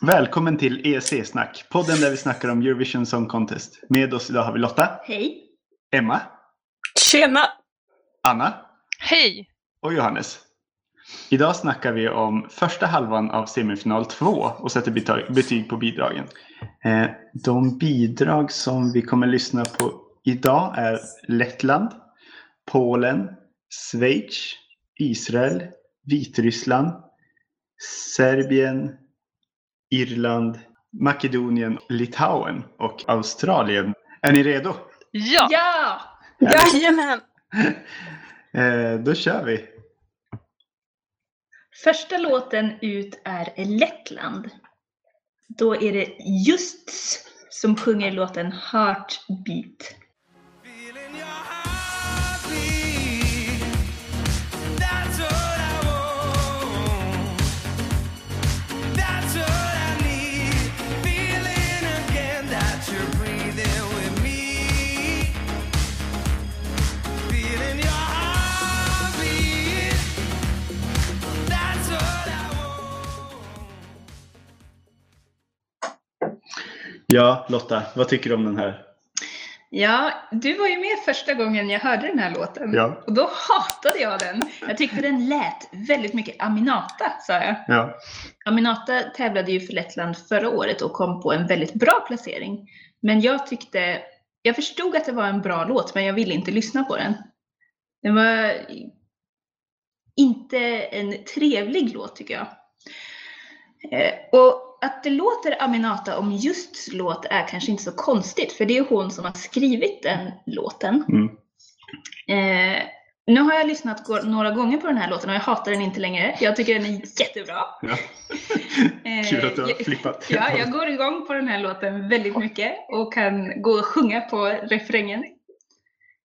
Välkommen till ESC-snack, podden där vi snackar om Eurovision Song Contest. Med oss idag har vi Lotta, Hej! Emma, Tjena! Anna Hej! och Johannes. Idag snackar vi om första halvan av semifinal 2 och sätter betyg på bidragen. Eh, De bidrag som vi kommer lyssna på idag är Lettland, Polen, Schweiz, Israel, Vitryssland, Serbien, Irland, Makedonien, Litauen och Australien. Är ni redo? Ja! Ja! Jajamän! Eh, Då kör vi! Första låten ut är Lettland. Då är det Justs som sjunger låten Heartbeat. Ja, Lotta, vad tycker du om den här? Ja, du var ju med första gången jag hörde den här låten. Ja. Och då hatade jag den. Jag tyckte den lät väldigt mycket Aminata, sa jag. Ja, Aminata tävlade ju för Lettland förra året och kom på en väldigt bra placering. Men jag tyckte, jag förstod att det var en bra låt, men jag ville inte lyssna på den. Den var inte en trevlig låt tycker jag. Eh, Och att det låter Aminata om just låt är kanske inte så konstigt, för det är hon som har skrivit den låten. Mm. Eh, nu har jag lyssnat några gånger på den här låten och jag hatar den inte längre. Jag tycker den är jättebra. ja. Eh, Kul att du har jag- flippat. Ja, jag går igång på den här låten väldigt mycket och kan gå och sjunga på refrängen.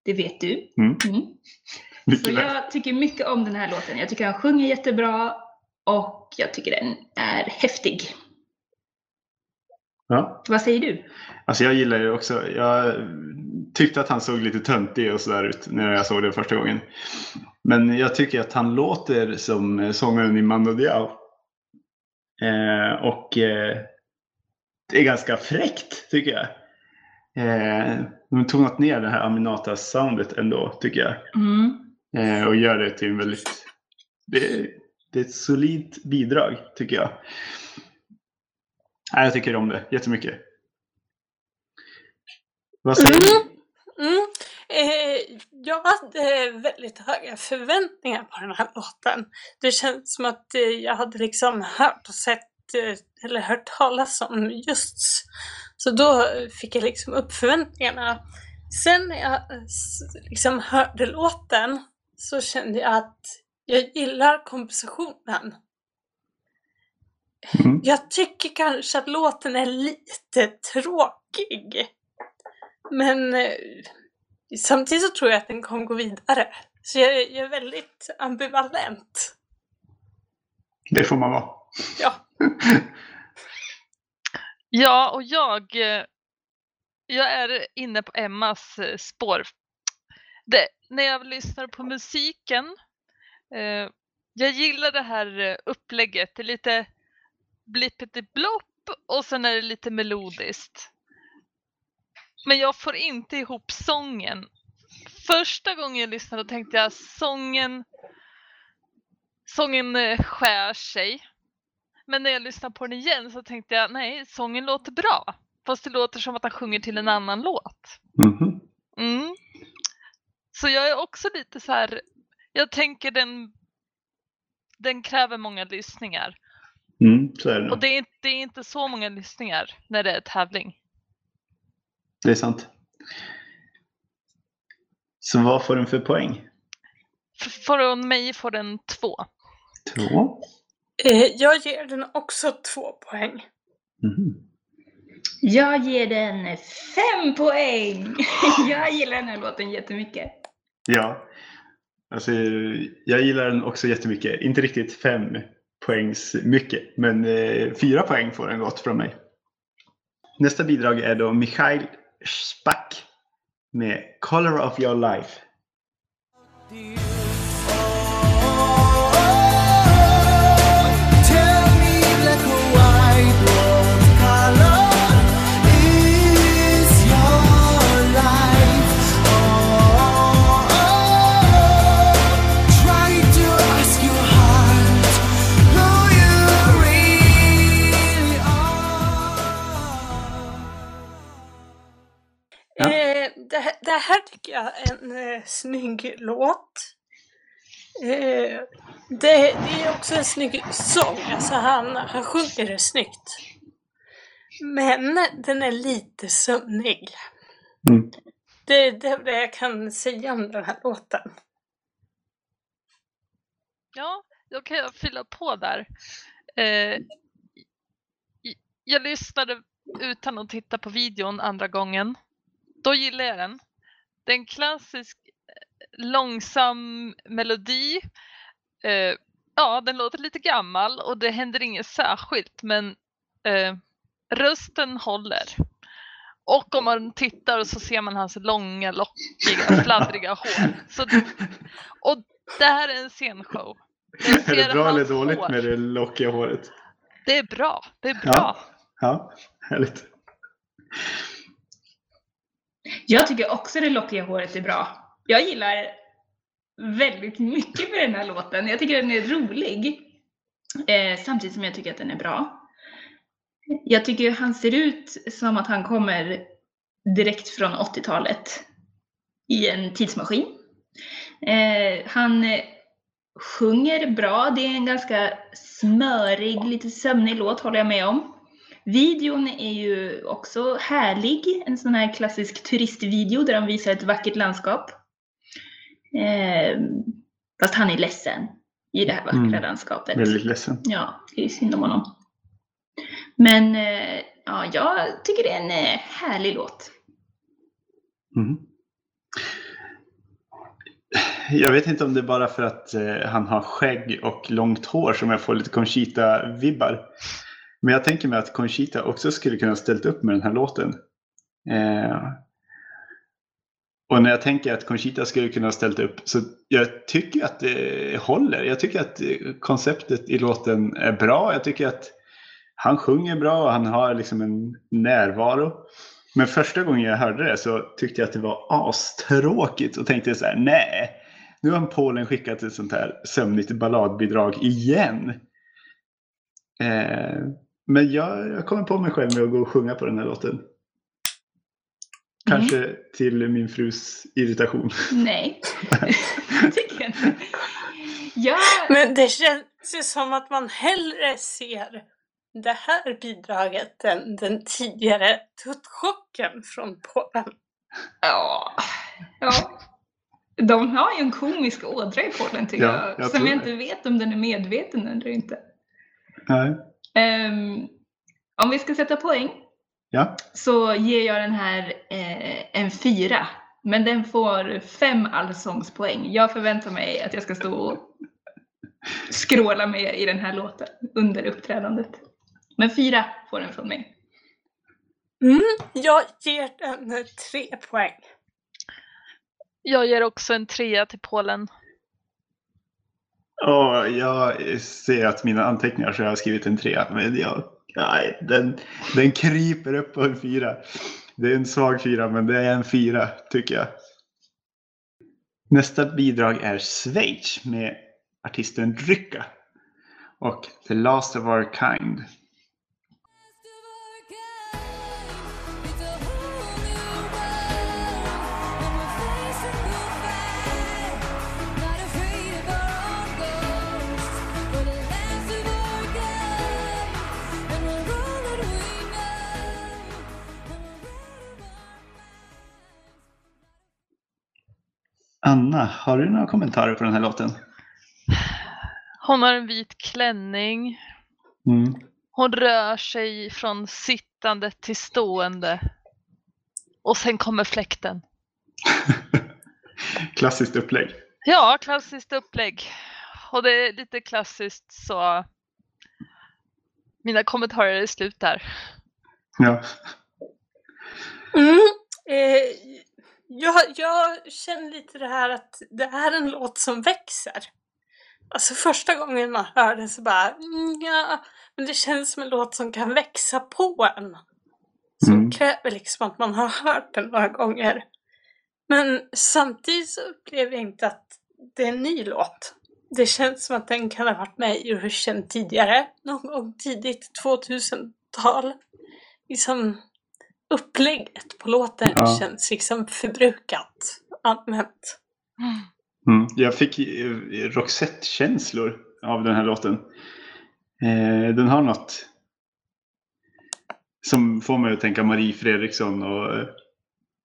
Det vet du. Mm. Mm. Så jag tycker mycket om den här låten. Jag tycker han sjunger jättebra och jag tycker den är häftig. Ja. Vad säger du? Alltså jag gillar ju också, jag tyckte att han såg lite töntig och sådär ut när jag såg det första gången. Men jag tycker att han låter som sångaren i Mando Diao. Eh, och eh, det är ganska fräckt tycker jag. Eh, de har tonat ner det här Aminata-soundet ändå tycker jag. Mm. Eh, och gör det till en väldigt... Det, det är ett solidt bidrag tycker jag. Nej, jag tycker om det jättemycket. Vad säger du? Mm. Eh, jag hade väldigt höga förväntningar på den här låten. Det känns som att eh, jag hade liksom hört och sett eh, eller hört talas om just så då fick jag liksom upp förväntningarna. Sen när jag eh, liksom hörde låten så kände jag att jag gillar kompositionen. Mm. Jag tycker kanske att låten är lite tråkig. Men eh, samtidigt så tror jag att den kommer gå vidare. Så jag, är- jag är väldigt ambivalent. Det får man vara. Ja. Ja, och jag, eh, jag är inne på Emmas eh, spår. Det, när jag lyssnar på musiken, eh, jag gillar det här eh, upplägget. Det är lite blippity-blopp och sen är det lite melodiskt. Men jag får inte ihop sången. Första gången jag lyssnade tänkte jag sången, sången eh, skär sig. Men när jag lyssnar på den igen så tänkte jag nej, sången låter bra. Fast det låter som att han sjunger till en annan låt. Mhm. Mm. Så jag är också lite så här, jag tänker den, den kräver många lyssningar. Mm, så är det Och det är, inte- det är inte så många lyssningar när det är tävling. Det är sant. Så vad får den för poäng? Från mig får den två. Två. Eh, jag ger den också två poäng. Mhm. Jag ger den fem poäng! Jag gillar den här låten jättemycket. Ja. Alltså, jag gillar den också jättemycket. Inte riktigt fem poängs mycket, men eh, fyra poäng får den gott från mig. Nästa bidrag är då Michail Spack med Color of your life. Säga en eh, snygg låt. Eh, det, det är också en snygg sång, alltså han, han sjunger det snyggt. Men den är lite sömnig. Mm. Det, det är det jag kan säga om den här låten. Ja, då kan jag fylla på där. Eh, jag lyssnade utan att titta på videon andra gången. Då gillar jag den. Det är en klassisk eh, långsam melodi. Eh, ja, den låter lite gammal och det händer inget särskilt men eh, rösten håller. Och om man tittar så ser man hans långa, lockiga, fladdriga hår. Så, och det här är en scenshow. Är det bra eller dåligt hår. med det lockiga håret? Det är bra. Det är Ja. bra. Ja, härligt. Jag tycker också det lockiga håret är bra. Jag gillar väldigt mycket med den här låten. Jag tycker den är rolig. Eh, samtidigt som jag tycker att den är bra. Jag tycker han ser ut som att han kommer direkt från 80-talet i en tidsmaskin. Eh, han sjunger bra. Det är en ganska smörig, lite sömnig låt håller jag med om. Videon är ju också härlig. En sån här klassisk turistvideo där de visar ett vackert landskap. Eh, fast han är ledsen i det här vackra Mm. landskapet. Väldigt ledsen. Ja, det är synd om honom. Men eh, ja, jag tycker det är en eh, härlig låt. Mm. Jag vet inte om det är bara för att eh, han har skägg och långt hår som jag får lite Conchita-vibbar. Men jag tänker mig att Conchita också skulle kunna ställt upp med den här låten. Eh, och när jag tänker att Conchita skulle kunna ställt upp så jag tycker att det håller. Jag tycker att konceptet i låten är bra. Jag tycker att han sjunger bra och han har liksom en närvaro. Men första gången jag hörde det så tyckte jag att det var astråkigt och tänkte så här, nej, nu har Polen skickat ett sånt här sömnigt balladbidrag igen. Eh, men jag, jag kommer på mig själv med att gå och sjunga på den här låten. Kanske till min frus irritation. Nej, tycker jag inte. Ja, Men det känns ju som att man hellre ser det här bidraget än den tidigare tuttchocken från Polen. ja, ja. De har ju en komisk ådra i Polen tycker Ja, jag. jag som jag det. inte vet om den är medveten eller inte. Nej. Ehm, om vi ska sätta poäng Ja, så ger jag den här eh, en fyra. Men den får fem allsångspoäng. Jag förväntar mig att jag ska stå och skråla med i den här låten under uppträdandet. Men fyra får den från mig. Mm, jag ger den tre poäng. Jag ger också en trea till Polen och jag ser att mina anteckningar så jag har skrivit en trea. Men jag, nej, den, den kryper upp på en fyra. Det är en svag fyra, men det är en fyra tycker jag. Nästa bidrag är Schweiz med artisten Rycka och The Last of Our Kind. Anna, har du några kommentarer på den här låten? Hon har en vit klänning. Mm. Hon rör sig från sittande till stående. Och sen kommer fläkten. Klassiskt upplägg. Ja, klassiskt upplägg. Och det är lite klassiskt så mina kommentarer är slut där. Ja. Mm. Eh, jag, jag känner lite det här att det här är en låt som växer. Alltså första gången man hör den så bara mm, ja, men det känns som en låt som kan växa på en. Som Mm. kräver liksom att man har hört den några gånger. Men samtidigt så upplever jag inte att det är en ny låt. Det känns som att den kan ha varit med i Eurovision tidigare, någon gång tidigt 2000-tal. Liksom upplägget på låten Ja. känns liksom förbrukat. använt. Mm. Jag fick eh, Roxette-känslor av den här låten. Eh, den har något som får mig att tänka Marie Fredriksson och eh,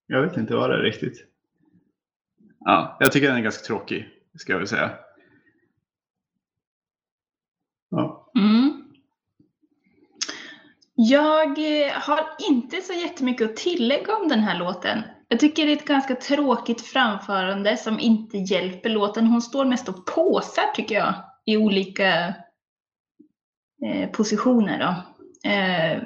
jag vet inte vad det är riktigt. Ja, jag tycker den är ganska tråkig, ska jag väl säga. Ja. Mm. Jag eh, har inte så jättemycket att tillägga om den här låten. Jag tycker det är ett ganska tråkigt framförande som inte hjälper låten. Hon står mest och påsar tycker jag i olika eh, positioner. Då. Eh,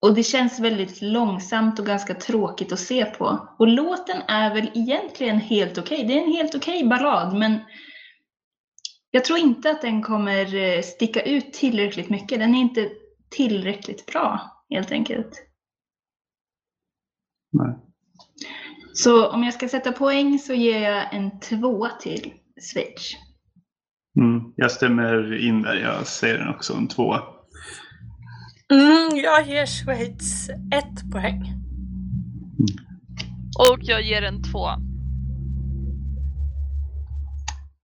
och det känns väldigt långsamt och ganska tråkigt att se på. Och låten är väl egentligen helt okej. Det är en helt okej ballad men jag tror inte att den kommer eh, sticka ut tillräckligt mycket. Den är inte tillräckligt bra helt enkelt. Nej. Så om jag ska sätta poäng så ger jag en tvåa till Schweiz. Mm. Jag stämmer in där, jag säger den också en tvåa. Mm, jag ger Schweiz ett poäng. Och jag ger en två.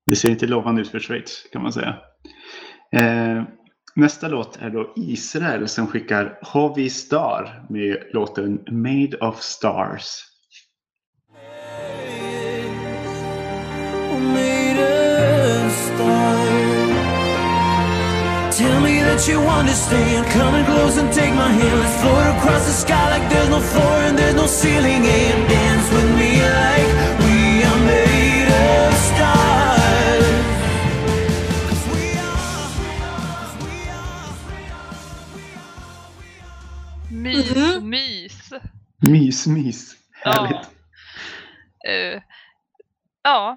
Det ser inte lovande ut för Schweiz kan man säga. Eh, nästa låt är då Israel som skickar Hovi Star med låten Made of Stars. made of stars. Tell me that you understand. Come and close and take my hand. Let's float across the sky like there's no floor and there's no ceiling. And dance with me Eh, ja,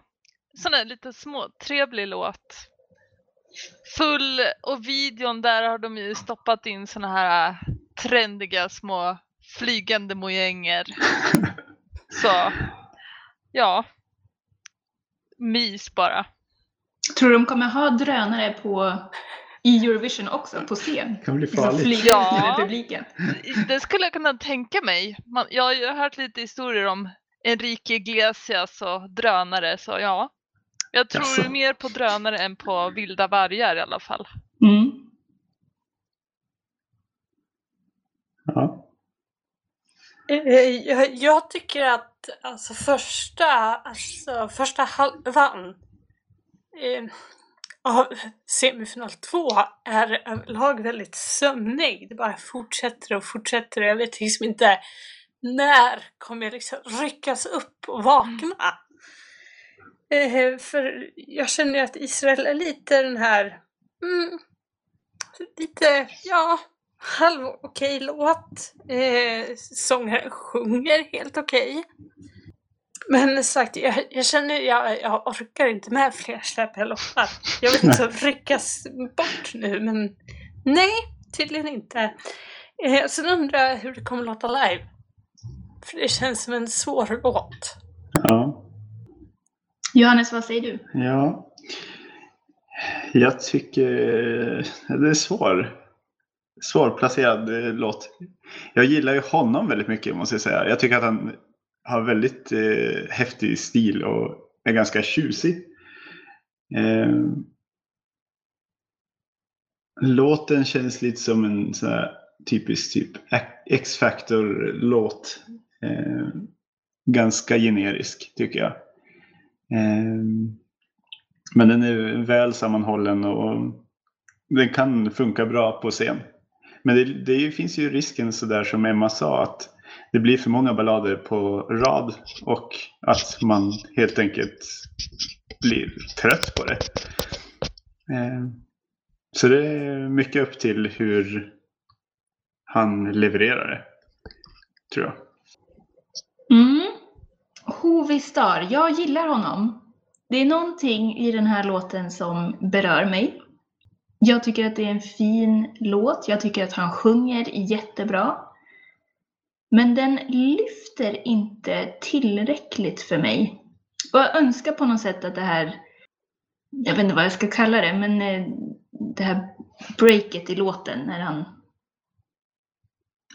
sån där lite små trevlig låt. Full och videon där har de ju stoppat in såna här trendiga små flygande mojänger. Så ja, mys bara. Tror du de kommer ha drönare på, i Eurovision också, på scen? kan bli Liksom farligt. Ja. publiken. Det skulle jag kunna tänka mig. Man, jag har ju hört lite historier om Enrique Iglesias och drönare så ja. Jag tror Jaså? mer på drönare än på vilda vargar i alla fall. Mm. Ja. Eh, Jag, jag tycker att alltså första, alltså första halvan eh, av semifinal två är överlag väldigt sömnig. Det bara fortsätter och fortsätter. Jag vet liksom inte när kommer jag liksom ryckas upp och vakna. Eh, för jag känner att Israel är lite den här, mm, lite, ja, halv okej låt. Eh, sångaren sjunger helt okej. Men sagt, jag, jag känner jag, jag orkar inte med fler släppiga låtar. Jag vill inte ryckas bort nu, men nej, tydligen inte. Eh, sen undrar jag hur det kommer låta live. För det känns som en svår låt. ja. Johannes, vad säger du? Ja. Jag tycker det är svår. Svårplacerad eh, låt. Jag gillar ju honom väldigt mycket måste jag säga. Jag tycker att han har väldigt eh, häftig stil och är ganska tjusig. Eh, låten känns lite som en sån här typisk typ X-Factor-låt. Eh, ganska generisk tycker jag. Eh, men den är väl sammanhållen och den kan funka bra på scen. Men det, det finns ju risken sådär som Emma sa att det blir för många ballader på rad och att man helt enkelt blir trött på det. Ehm, så det är mycket upp till hur han levererar det. Tror jag. Mm. Hovi Star, jag gillar honom. Det är någonting i den här låten som berör mig. Jag tycker att det är en fin låt. Jag tycker att han sjunger jättebra. Men den lyfter inte tillräckligt för mig. Och jag önskar på något sätt att det här, jag vet inte vad jag ska kalla det, men eh, det här breaket i låten när han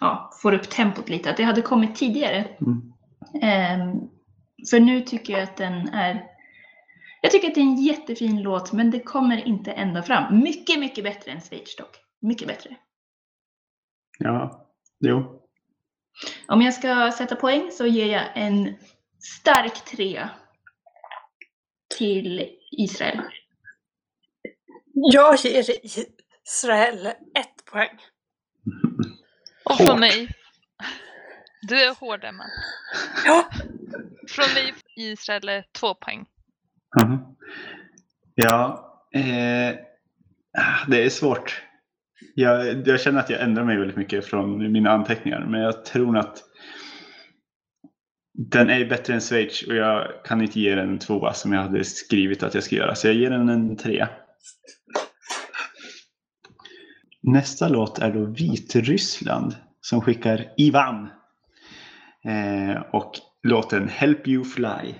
ja, får upp tempot lite, att det hade kommit tidigare. Mm. Ehm, För nu tycker jag att den är... Jag tycker att det är en jättefin låt, men det kommer inte ända fram. Mycket, mycket bättre än Schweiz dock. Mycket bättre. Ja, jo. Om jag ska sätta poäng så ger jag en stark trea till Israel. Jag ger Israel ett poäng. Och Hårt. mig. Du är hård Emma. Ja, Från mig Israel är två poäng. Mhm. Ja, eh, ah, det är svårt. Jag, jag känner att jag ändrar mig väldigt mycket från mina anteckningar, men jag tror att den är bättre än Schweiz och jag kan inte ge den en tvåa som jag hade skrivit att jag ska göra, så jag ger den en trea. Nästa låt är då Vitryssland som skickar Ivan Eh, och låten Help You Fly.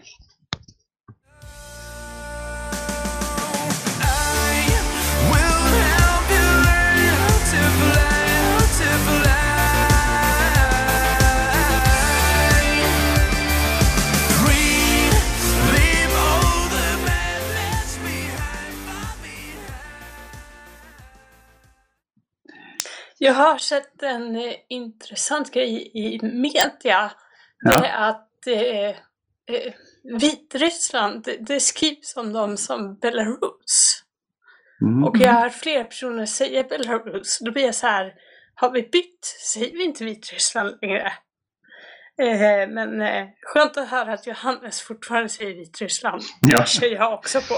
Jag har sett en eh, intressant grej i media. Det Ja. är att eh, eh, Vitryssland, det, det skrivs om dem som Belarus. Mm. Och jag har flera personer säga Belarus. Då blir jag så här, har vi bytt? Säger vi inte Vitryssland längre? Eh, men eh, skönt att höra att Johannes fortfarande säger Vitryssland. Ja. Det kör jag också på.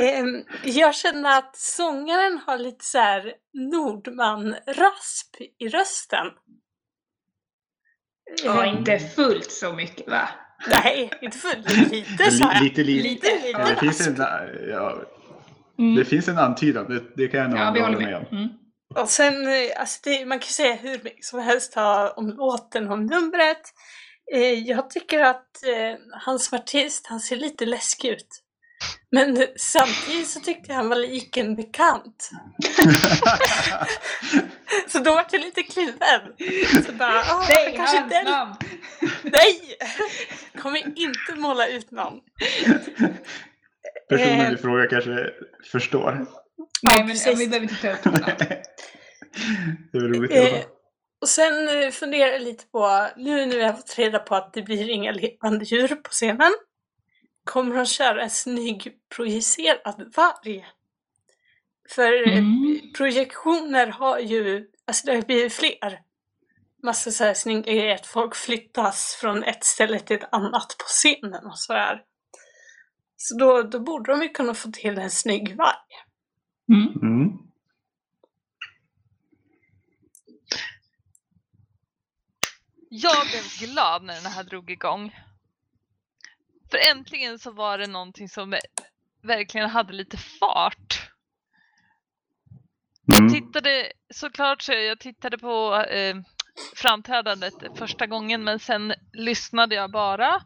Eh, jag känner att sångaren har lite så här Nordman-rasp i rösten. Ja, inte fullt så mycket va? Nej, inte för lite sa jag. Lite, lite. Lite, lite Ja, det, finns en, ja, Mm. det finns en antydan, det, det kan jag nog Ja, hålla med. om. Mm. Och sen, eh, alltså det, man kan ju säga hur mycket som helst om låten, om numret. Eh, jag tycker att eh, han som artist, han ser lite läskig ut. Men eh, samtidigt så tyckte jag han var lik en bekant. Så då var jag lite kluven. Så bara, ah, Säg kanske hans den. namn! Nej! Kommer inte måla ut någon. Personen Eh. i fråga kanske förstår. Nej, men precis. ja, vi behöver inte ta upp honom. det är roligt Eh, och sen eh, funderar jag lite på, nu när vi har fått reda på att det blir inga levande djur på scenen, kommer de köra en snygg projicerad varg? För eh, Mm. projektioner har ju, alltså det har blivit fler. Massa så här snygga grejer, att folk flyttas från ett ställe till ett annat på scenen och sådär. Så då, då borde de ju kunna få till en snygg varg. Mm. Mm. Jag blev glad när den här drog igång. För äntligen så var det någonting som verkligen hade lite fart. Jag Mm. tittade såklart så jag tittade på eh, framträdandet första gången men sen lyssnade jag bara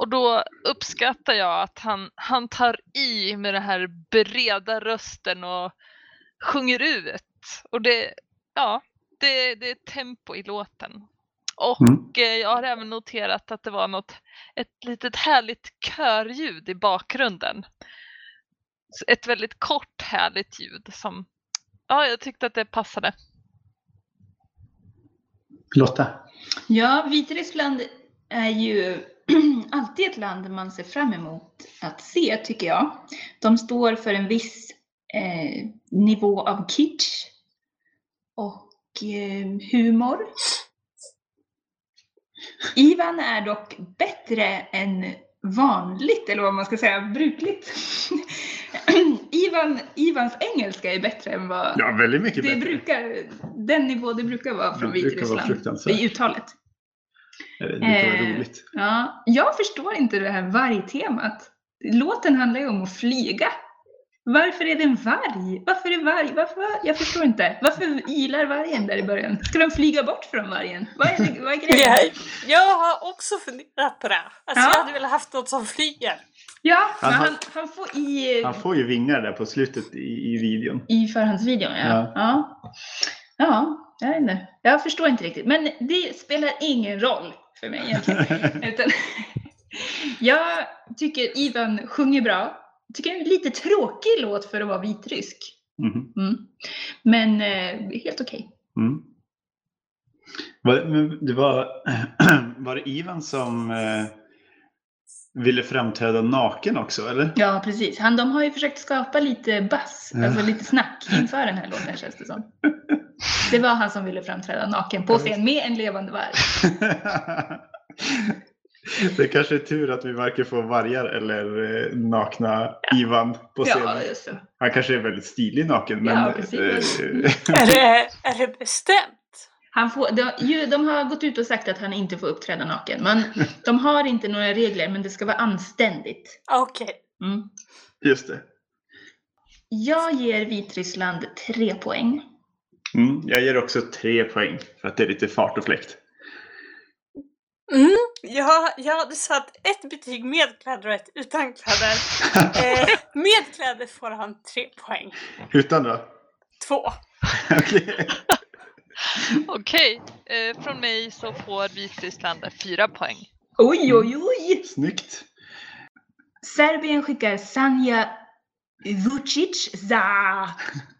och då uppskattar jag att han, han tar i med den här breda rösten och sjunger ut. Och det, ja, det, det är tempo i låten. Och Mm. eh, jag har även noterat att det var något, ett litet härligt körljud i bakgrunden. Ett väldigt kort härligt ljud som, ja jag tyckte att det passade. Lotta? Ja, Vitryssland är ju alltid ett land man ser fram emot att se, tycker jag. De står för en viss eh, nivå av kitsch och eh, humor. Ivan är dock bättre än vanligt, eller vad man ska säga, brukligt. Ivan, Ivans engelska är bättre än vad Ja, väldigt mycket det bättre. brukar, den nivå det brukar vara från Vitryssland i uttalet. Det vara Eh, roligt. Ja, jag förstår inte det här vargtemat. Låten handlar ju om att flyga. Varför är det en varg? Varför är varg? Varför? Jag förstår inte. Varför ilar vargen där i början? Ska de flyga bort från vargen? Vad är, det, vad är grejen? Jag, jag har också funderat på det. Alltså Ja. jag hade velat haft något som flyger. Ja, Han han, han får i, Han får ju vingar där på slutet i, i videon. i förhandsvideon. Ja. Ja. Ja. ja, jag inte. Jag förstår inte riktigt. Men det spelar ingen roll för mig egentligen. Utan Jag tycker Ivan sjunger bra. Jag tycker det är en lite tråkig låt för att vara vitrysk. Mhm. Mm. Men eh, helt okej. Mm. Var, det var, var det Ivan som eh, ville framträda naken också, eller? Ja, precis. Han, de har ju försökt skapa lite Ja. alltså lite snack inför den här låten känns det som. Det var han som ville framträda naken på scen med en levande varg. Det kanske är tur att vi varken får vargar eller eh, nakna Ivan på scen. Ja, just det. Han kanske är väldigt stilig naken. Men, Ja, eh, Är det, är det bestämt? Han får, de, ju, de har gått ut och sagt att han inte får uppträda naken. Men de har inte några regler, men det ska vara anständigt. Okej. Mm. just det. Jag ger Vitryssland tre poäng. Mm, jag ger också tre poäng för att det är lite fart och fläkt. Mm, jag, jag hade satt ett betyg med kläder och ett utan kläder. Eh, med kläder får han tre poäng. Utan då? Två. Okej. Okej, eh, från mig så får Vitryssland fyra poäng. Oj, oj, oj! Snyggt. Serbien skickar Sanja Vucic za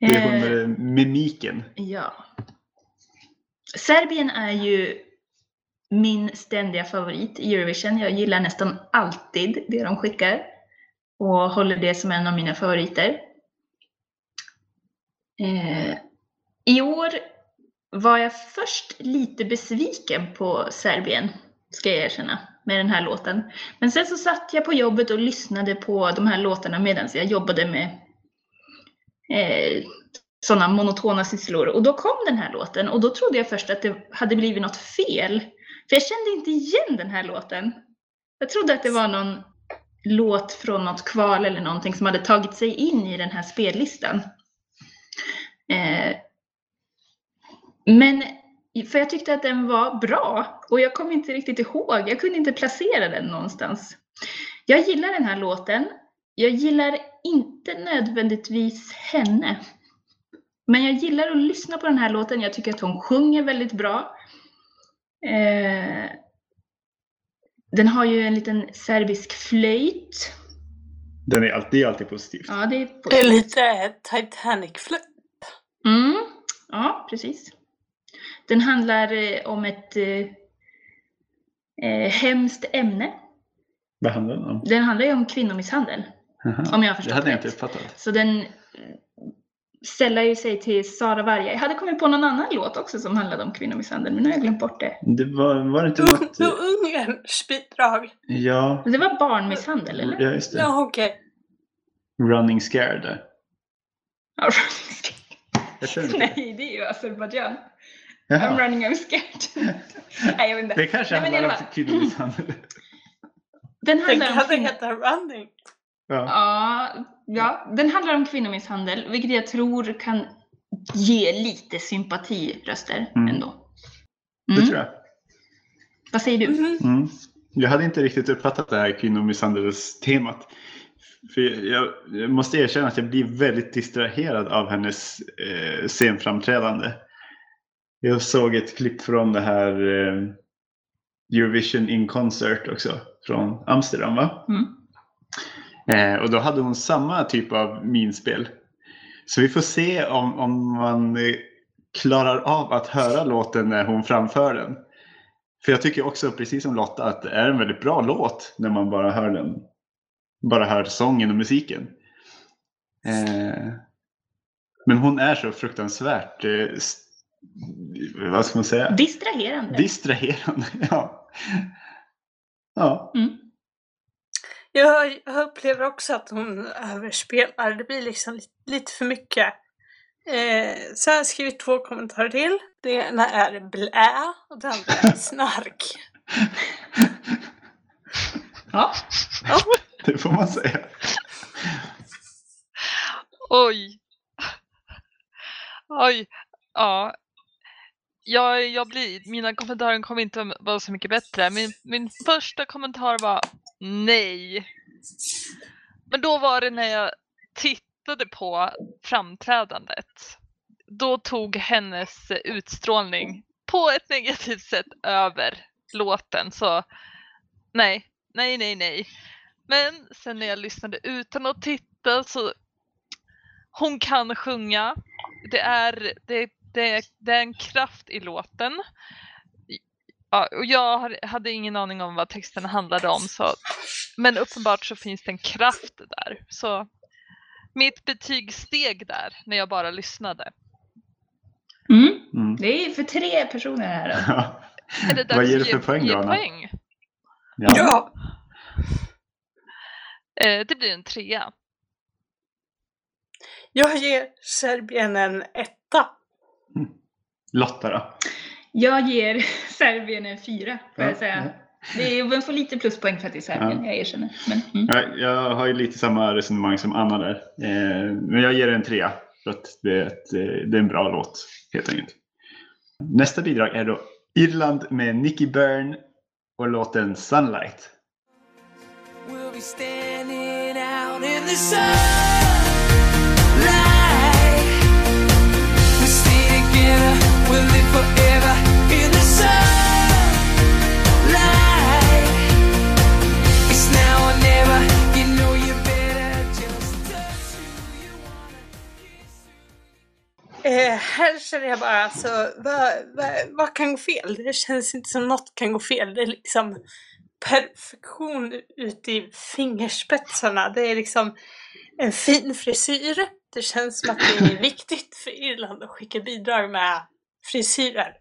det är hon Eh, med mimiken. ja. Serbien är ju min ständiga favorit i Eurovision. Jag gillar nästan alltid det de skickar och håller det som en av mina favoriter. Eh, I år var jag först lite besviken på Serbien, ska jag erkänna, med den här låten. Men sen så satt jag på jobbet och lyssnade på de här låtarna medan jag jobbade med eh, sådana monotona sysslor. Och då kom den här låten och då trodde jag först att det hade blivit något fel. För jag kände inte igen den här låten. Jag trodde att det var någon låt från något kval eller någonting som hade tagit sig in i den här spellistan. Eh, men för jag tyckte att den var bra och jag kom inte riktigt ihåg. Jag kunde inte placera den någonstans. Jag gillar den här låten. Jag gillar inte nödvändigtvis henne. Men jag gillar att lyssna på den här låten. Jag tycker att hon sjunger väldigt bra. Eh, den har ju en liten serbisk flöjt. Den är alltid, alltid positivt. Ja, det är Det är lite Titanic-flöjt. Mm, ja, precis. Den handlar eh, om ett eh, eh, hemskt ämne. Vad handlar den om? Den handlar ju om kvinnomisshandel, Jaha, om jag har Det förstått hade jag rätt. inte uppfattat. Så den eh, sällar ju sig till Sara Varga. Jag hade kommit på någon annan låt också som handlade om kvinnomisshandel, men nu har jag glömt bort det. Det var, var det inte något... Ungerns bidrag. Ja, Det var barnmisshandel, eller? ja just det. Ja, okej. Running scared. Ja, känner inte. Nej, det är ju Azerbaijan. I'm running, I'm scared. Nej, jag vet inte. Det kanske Nej, handlar om kvinnomisshandel. Den Den handlar om kan kvinno- heta Running. Ja. Ja, ja, den handlar om kvinnomisshandel, vilket jag tror kan ge lite sympatiröster Mm. ändå. Det Mm. tror jag. Vad säger du? Mhm. Mm. Jag hade inte riktigt uppfattat det här kvinnomisshandelstemat. För jag, jag måste erkänna att jag blir väldigt distraherad av hennes eh, scenframträdande. Jag såg ett klipp från det här eh, Eurovision in Concert också, från Amsterdam va? Mm. Eh, och då hade hon samma typ av minspel. Så vi får se om, om man eh, klarar av att höra låten när hon framför den. För jag tycker också, precis som Lotta, att det är en väldigt bra låt när man bara hör den. Bara hör sången och musiken. Eh, men hon är så fruktansvärt, eh, vad ska man säga, Distraherande. distraherande. ja. ja. Mm. Jag, jag upplever också att hon överspelar. Det blir liksom lite, lite för mycket. Eh, så har jag skrivit två kommentarer till. Det ena är blä och det andra är snark. Ja. Ja. Det får man säga. Oj. Oj. Ja. Jag, jag blir, mina kommentarer kommer inte vara så mycket bättre. Min, min första kommentar var nej. Men då var det när jag tittade på framträdandet. Då tog hennes utstrålning på ett negativt sätt över låten. Så nej, nej, nej, nej. Men sen när jag lyssnade utan att titta så hon kan sjunga. Det är, det, det, det är en kraft i låten. Ja, och jag hade ingen aning om vad texten handlade om. Så, men uppenbart så finns det en kraft där. Så mitt betyg steg där när jag bara lyssnade. Mm. Mm. Det är för tre personer här då. Ja. Är det dags Vad ger du för ge- poäng då, poäng? Ja. Ja! Eh, det blir en trea. Jag ger Serbien en etta. Lotta då? Jag ger Serbien en fyra, får jag Ja, säga. Det är, man får lite pluspoäng för att det är Serbien, jag erkänner. Men, mm. Ja, jag har ju lite samma resonemang som Anna där. Eh, men jag ger en trea. För att det är, ett, eh, det är en bra låt helt enkelt. Nästa bidrag är då Irland med Nicky Byrne och låten Sunlight. We'll här känner jag bara alltså, vad, vad, vad kan gå fel? Det känns inte som något kan gå fel. Det är liksom perfektion ut i fingerspetsarna. Det är liksom en fin frisyr. Det känns som att det är viktigt för Irland att skicka bidrag med frisyrer.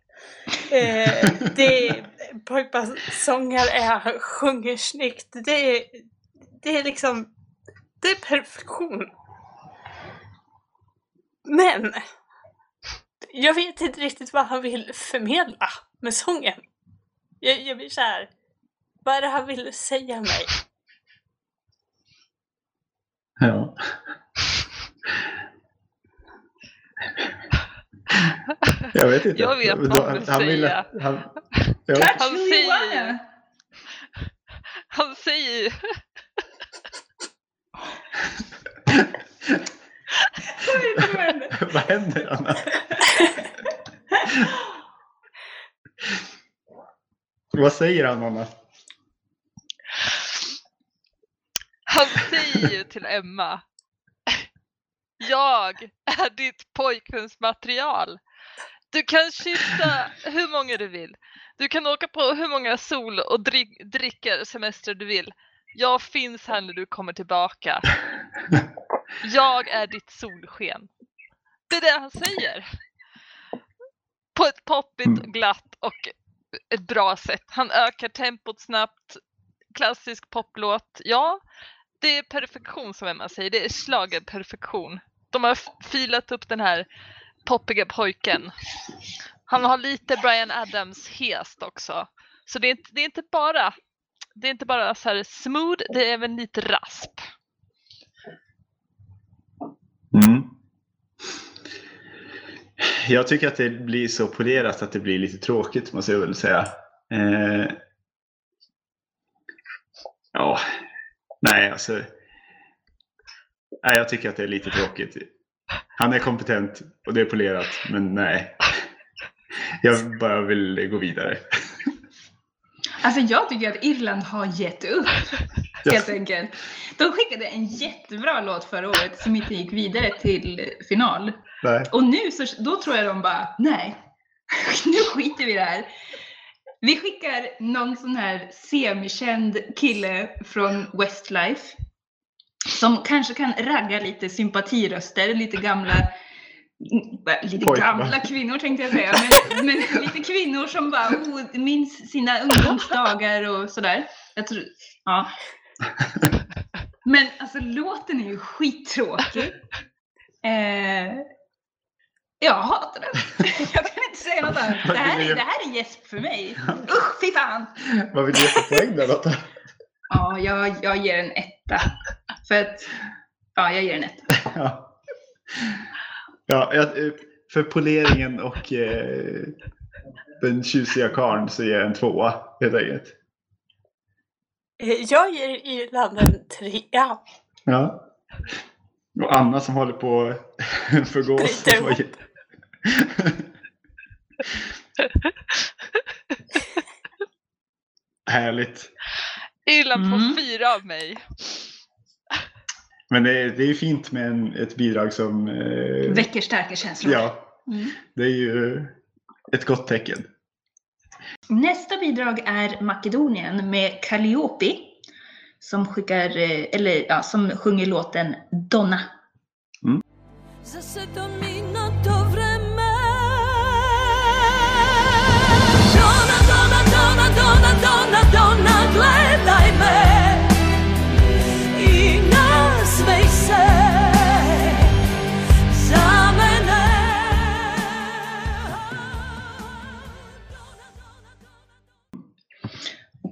Eh, det är, pojkbandssångare eh, sjunger snyggt. Det är, det är liksom, det är perfektion. Men jag vet inte riktigt vad han vill förmedla med sången. Jag, jag blir såhär, vad är det han vill säga mig? Ja. Jag vet inte. Jag vet vad han vill han säga. Han, ja. Han säger-. Han säger Vad händer? Vad händer Anna? Vad säger han Anna? Han säger ju till Emma. Jag är ditt pojkvänsmaterial. Du kan kyssa hur många du vill. Du kan åka på hur många sol och drick, dricka semester du vill. Jag finns här när du kommer tillbaka. Jag är ditt solsken. Det är det han säger. På ett poppigt, Mm. glatt och ett bra sätt. Han ökar tempot snabbt. Klassisk poplåt. Ja, det är perfektion som Emma säger. Det är schlagerperfektion. De har filat upp den här poppiga pojken. Han har lite Brian Adams hest också. Så det är inte, det är inte bara det är inte bara så här smooth, det är även lite rasp. Mm. Jag tycker att det blir så polerat att det blir lite tråkigt måste jag väl säga. Eh, ja, nej alltså. Nej, jag tycker att det är lite tråkigt. Han är kompetent och det är polerat, men nej. Jag bara vill gå vidare. Alltså jag tycker att Irland har gett upp. Helt enkelt. De skickade en jättebra låt förra året som inte gick vidare till final. Nej. Och nu så, då tror jag de bara, nej, nu skiter vi i det här. Vi skickar någon sån här semikänd kille från Westlife som kanske kan ragga lite sympatiröster, lite gamla mm, Lite Pojkar. gamla kvinnor tänkte jag säga, men, men lite kvinnor som bara oh, minns sina ungdomsdagar och sådär. Jag tror, ja. Men alltså låten är ju skittråkig. Eh, jag hatar den. Jag kan inte säga något annat. Det här, är- det här är gäsp för mig. Usch, fy fan! Vad vill du ge för poäng då Lotta? Ja, jag, jag ger en etta. För att, ja, jag ger en etta. Ja. Ja, för poleringen och eh, den tjusiga karln så ger jag en tvåa helt enkelt. Eh, Jag ger Irland en trea. Ja. Och Anna som håller på att förgås. Härligt. Irland får Mm. fyra av mig. Men det är, det är fint med en, ett bidrag som... Eh, Väcker starka känslor. ja, Mm. det är ju ett gott tecken. Nästa bidrag är Makedonien med Calliope. Som skickar, eh, eller ja, som sjunger låten Donna. Zasedamina to vreme Dona, Dona, Dona, Dona, Dona, Dona,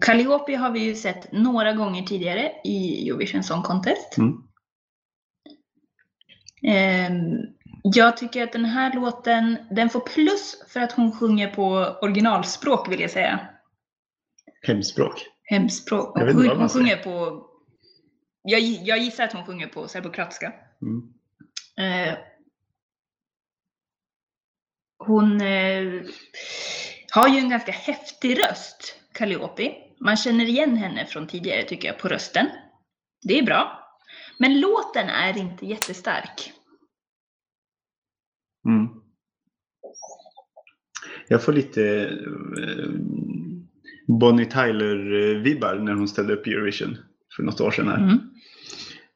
Calliope har vi ju sett några gånger tidigare i Eurovision Song Contest. Mm. Ehm, jag tycker att den här låten, den får plus för att hon sjunger på originalspråk vill jag säga. Hemspråk. Hemspråk. Jag Hon, vad hon sjunger på... Jag, jag gissar att hon sjunger på serbokroatiska. Mm. Eh, hon eh, har ju en ganska häftig röst, Calliope. Man känner igen henne från tidigare tycker jag på rösten. Det är bra. Men låten är inte jättestark. Mm. Jag får lite eh, Bonnie Tyler-vibbar när hon ställde upp Eurovision för något år sedan. Här. Mm.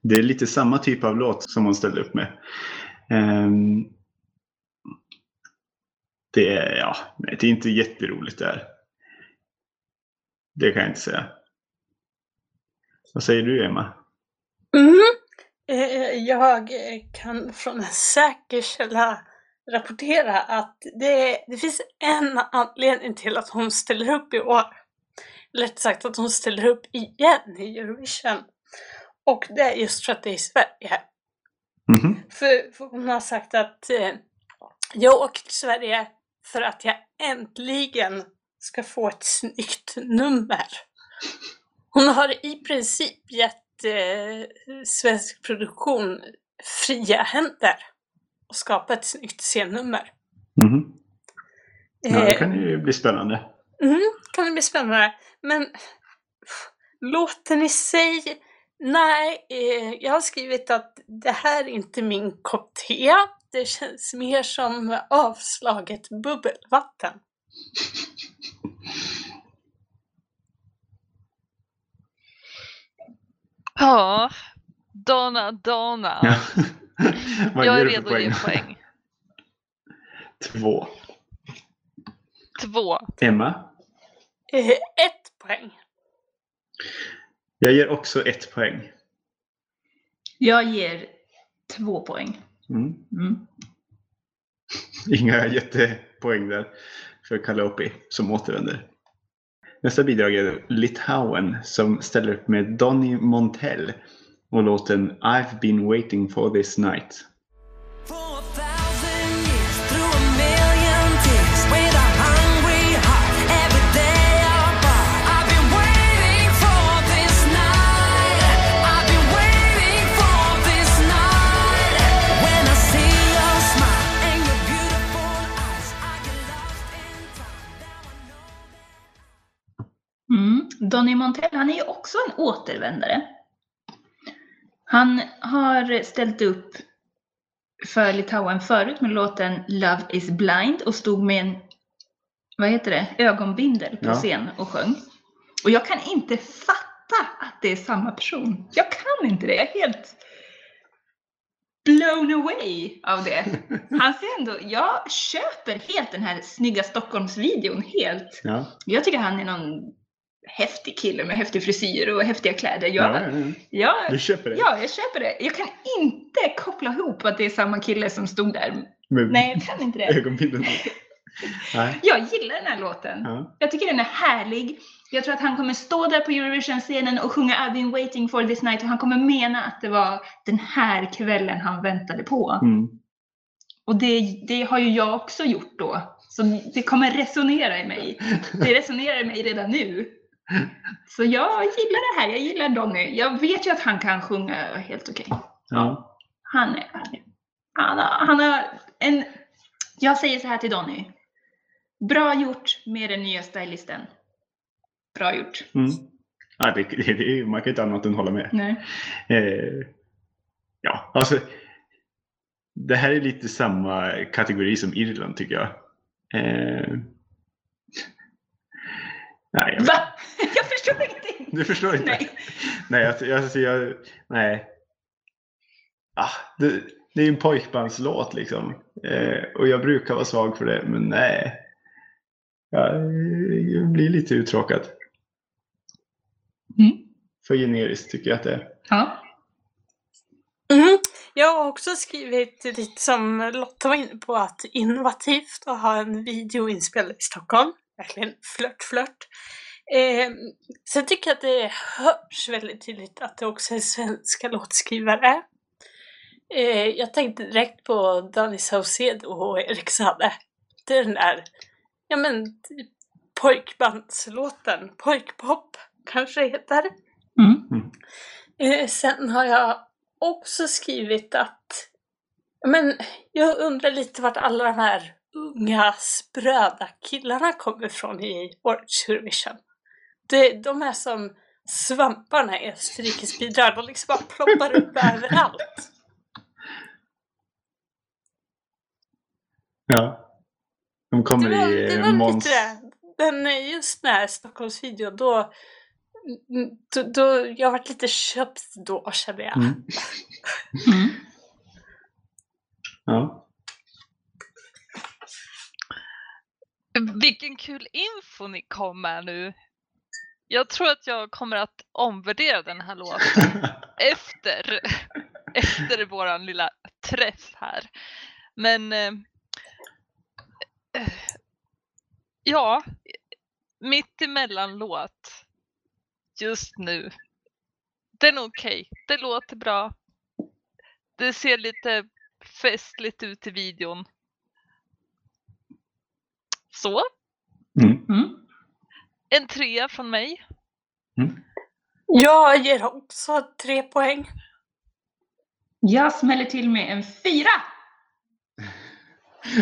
Det är lite samma typ av låt som hon ställde upp med. Ehm, det, är, ja, det är inte jätteroligt där. Det kan jag inte säga. Vad säger du Emma? Mm. Jag kan från en säker källa rapportera att det, det finns en anledning till att hon ställer upp i år. Lätt sagt att hon ställer upp igen i Eurovision. Och det är just för att det är i Sverige. Mhm. För, för hon har sagt att eh, jag åker till Sverige för att jag äntligen ska få ett snyggt nummer. Hon har i princip gett eh, svensk produktion fria händer och skapa ett snyggt scennummer. Mhm. Ja, det Eh, kan ju bli spännande. Mm, kan det bli spännande. Men pff, låten i sig, nej, eh, jag har skrivit att det här är inte min kopp te. Det känns mer som avslaget bubbelvatten. Ja, Donna, Donna. Ja. Jag är redo att ge poäng. Två. Två. Emma? Eh, ett poäng. Jag ger också ett poäng. Jag ger två poäng. Mm. Mm. Inga jättepoäng där för Calliope som återvänder. Nästa bidrag är Litauen som ställer upp med Donny Montell och låten I've been waiting for this night. Donny Montell, han är ju också en återvändare. Han har ställt upp för Litauen förut med låten Love is blind och stod med en, vad heter det, ögonbindel på Ja. scen och sjöng. Och jag kan inte fatta att det är samma person. Jag kan inte det. Jag är helt blown away av det. Han ser ändå, jag köper helt den här snygga Stockholmsvideon helt. Ja, Jag tycker han är någon häftig kille med häftig frisyr och häftiga kläder. Jag, ja, ja, ja. ja, Du köper det? ja, jag köper det. Jag kan inte koppla ihop att det är samma kille som stod där. Med Nej, jag kan inte det. ögonbindel. Nej. Jag gillar den här låten. Ja. Jag tycker den är härlig. Jag tror att han kommer stå där på Eurovision-scenen och sjunga I've been waiting for this night och han kommer mena att det var den här kvällen han väntade på. Mm. Och det, det har ju jag också gjort då. Så det kommer resonera i mig. Det resonerar i mig redan nu. Så jag gillar det här. Jag gillar Donny. Jag vet ju att han kan sjunga helt okej. Ja. Han är... Han har, han har en... Jag säger så här till Donny. Bra gjort med den nya stylisten. Bra gjort. Mm. Ja, det, det, det, man kan inte annat än hålla med. Nej. Eh, ja, alltså. Det här är lite samma kategori som Irland tycker jag. Eh, nej, jag, Va? Jag förstår ingenting. du förstår inte? Nej. Nej, jag, jag, alltså, jag, nej. Ah, det, det är en pojkbandslåt liksom. Eh, och jag brukar vara svag för det, men nej. Jag, jag blir lite uttråkad. Mm. För generiskt tycker jag att det är. Ja. Mm. Jag har också skrivit lite som Lotta var inne på att innovativt att ha en video inspelad i Stockholm. Verkligen flört, flört. Eh, sen tycker jag att det hörs väldigt tydligt att det också är svenska låtskrivare. Eh, jag tänkte direkt på Danny Saucedo och Erik Saade. Det är den där, ja men, typ pojkbandslåten, pojkpop kanske det heter. Mm. Eh, sen har jag också skrivit att men jag undrar lite vart alla de här unga spröda killarna kommer ifrån i årets Eurovision. Det, de är som svamparna i Österrikes bidrag, de liksom bara ploppar upp överallt. Ja. De kommer Det var, i det var Måns... lite det. Eh, just den här Stockholmsvideon, då, då, då jag varit lite köpt då kände jag. Mm. Mm. Ja. Vilken kul info ni kom med nu. Jag tror att jag kommer att omvärdera den här låten efter, efter våran lilla träff här. Men eh, ja, mitt emellan låt just nu. Den är okej. Det låter bra. Det ser lite festligt ut i videon. Så, Mm. Mm. En trea från mig. Jag ger också tre poäng. Jag smäller till med en fyra.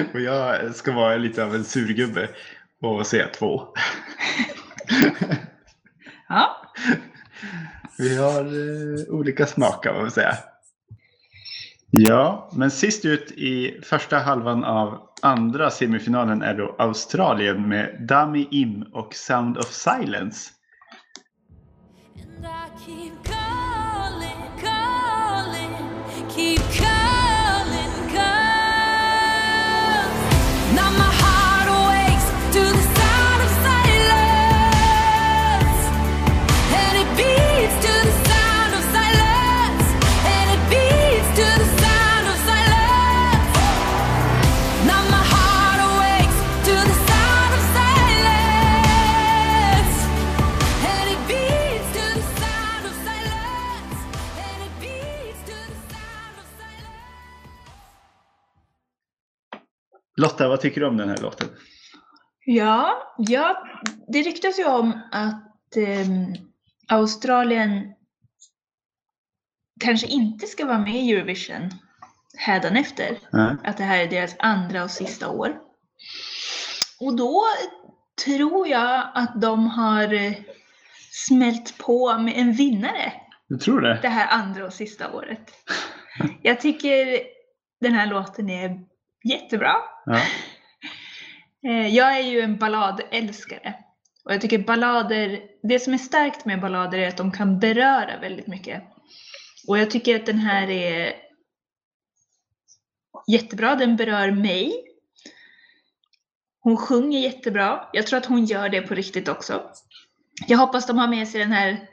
Och jag ska vara lite av en surgubbe och säga två. Ja. Vi har eh, olika smakar vad man säga. Ja, men sist ut i första halvan av andra semifinalen är då Australien med Dami Im och Sound of Silence. Lotta, vad tycker du om den här låten? Ja, ja, det ryktas ju om att ehm, Australien kanske inte ska vara med i Eurovision hädanefter. Ja. Att det här är deras andra och sista år. Och då tror jag att de har eh, smält på med en vinnare Du tror det? det här andra och sista året. Jag tycker den här låten är jättebra. Ja. Eh, Jag är ju en balladälskare. Och jag tycker ballader, det som är starkt med ballader är att de kan beröra väldigt mycket. Och jag tycker att den här är jättebra, den berör mig. Hon sjunger jättebra. Jag tror att hon gör det på riktigt också. Jag hoppas de har med sig den här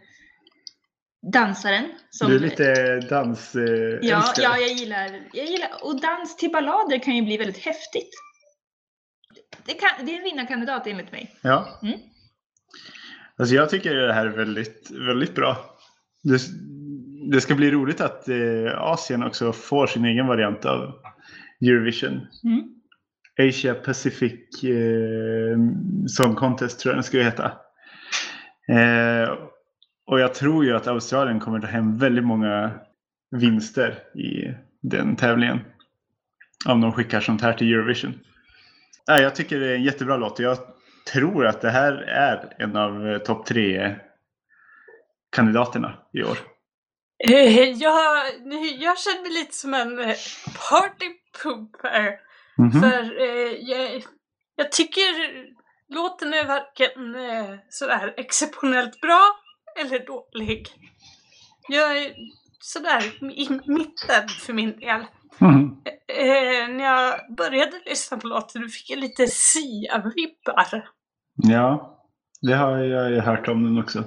dansaren. Som, Du är lite dans... Eh, ja, ja, jag gillar, jag gillar, och dans till ballader kan ju bli väldigt häftigt. Det, kan, det är en vinnarkandidat enligt mig. Ja. Mm. Alltså jag tycker det här är väldigt, väldigt bra. Det, det ska bli roligt att eh, Asien också får sin egen variant av Eurovision. Mm. Asia Pacific eh, Song Contest tror jag den skulle heta. Eh, och jag tror ju att Australien kommer ta hem väldigt många vinster i den tävlingen. Om de skickar sånt här till Eurovision. Ja, jag tycker det är en jättebra låt. Jag tror att det här är en av eh, topp tre kandidaterna i år. Eh, Jag, jag känner mig lite som en eh, partypooper. Mhm. För eh, jag, jag tycker låten är varken eh, sådär exceptionellt bra eller dålig. Jag är sådär i mitten för min del. Mhm. Eh, när jag började lyssna på låten fick jag lite Sia-vibbar. Ja, det har jag ju hört om den också.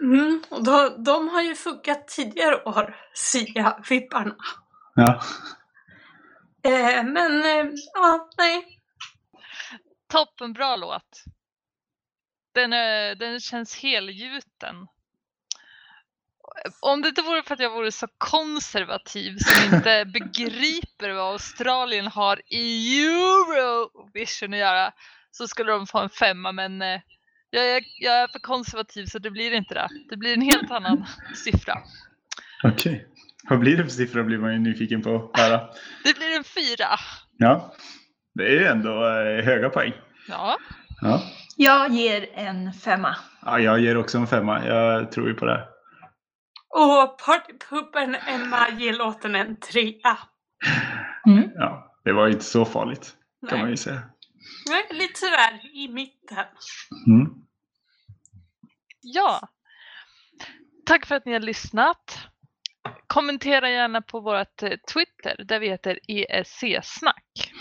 Mm, och de, de har ju funkat tidigare år, Sia-vibbarna. Ja. Eh, men eh, ja, nej. Toppen bra låt. Den, är, den känns helgjuten. Om det inte vore för att jag vore så konservativ som inte begriper vad Australien har i Eurovision att göra så skulle de få en femma men eh, jag är, jag är för konservativ så det blir inte det. Det blir en helt annan siffra. Okej. Vad blir det för siffra blir man ju nyfiken på att höra. Det blir en fyra. Ja, det är ju ändå eh, höga poäng. Ja, Ja. Jag ger en femma. ja, jag ger också en femma. Jag tror ju på det. Och partypuppen Emma ger låten en trea. Mm. Ja, det var ju inte så farligt kan man Nej. ju säga. Nej, lite sådär i mitten. Mm. ja. Tack för att ni har lyssnat. Kommentera gärna på vårt eh, Twitter där vi heter ESC-snack.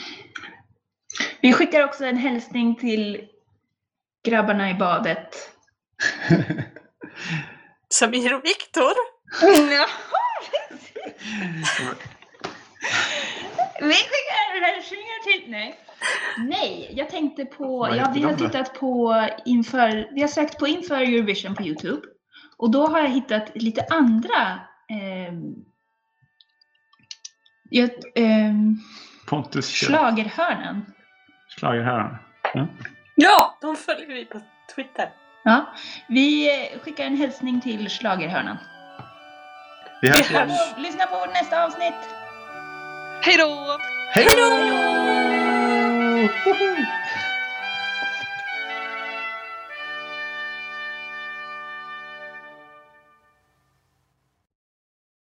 Vi skickar också en hälsning till grabbarna i badet. Samir och Viktor. Vi skickar hälsningar till... Nej. Nej, jag tänkte på... Ja, vi har tittat på inför... Vi har sökt på inför Eurovision på Youtube. Och då har jag hittat lite andra... ehm, jag, ehm, Pontus kör. schlagerhörnen. Schlagerherrarna. Ja. Ja, de följer vi på Twitter. Ja, vi skickar en hälsning till schlagerhörnan. Vi hörs igen. Lyssna på vårt nästa avsnitt! Hej då! Hej då!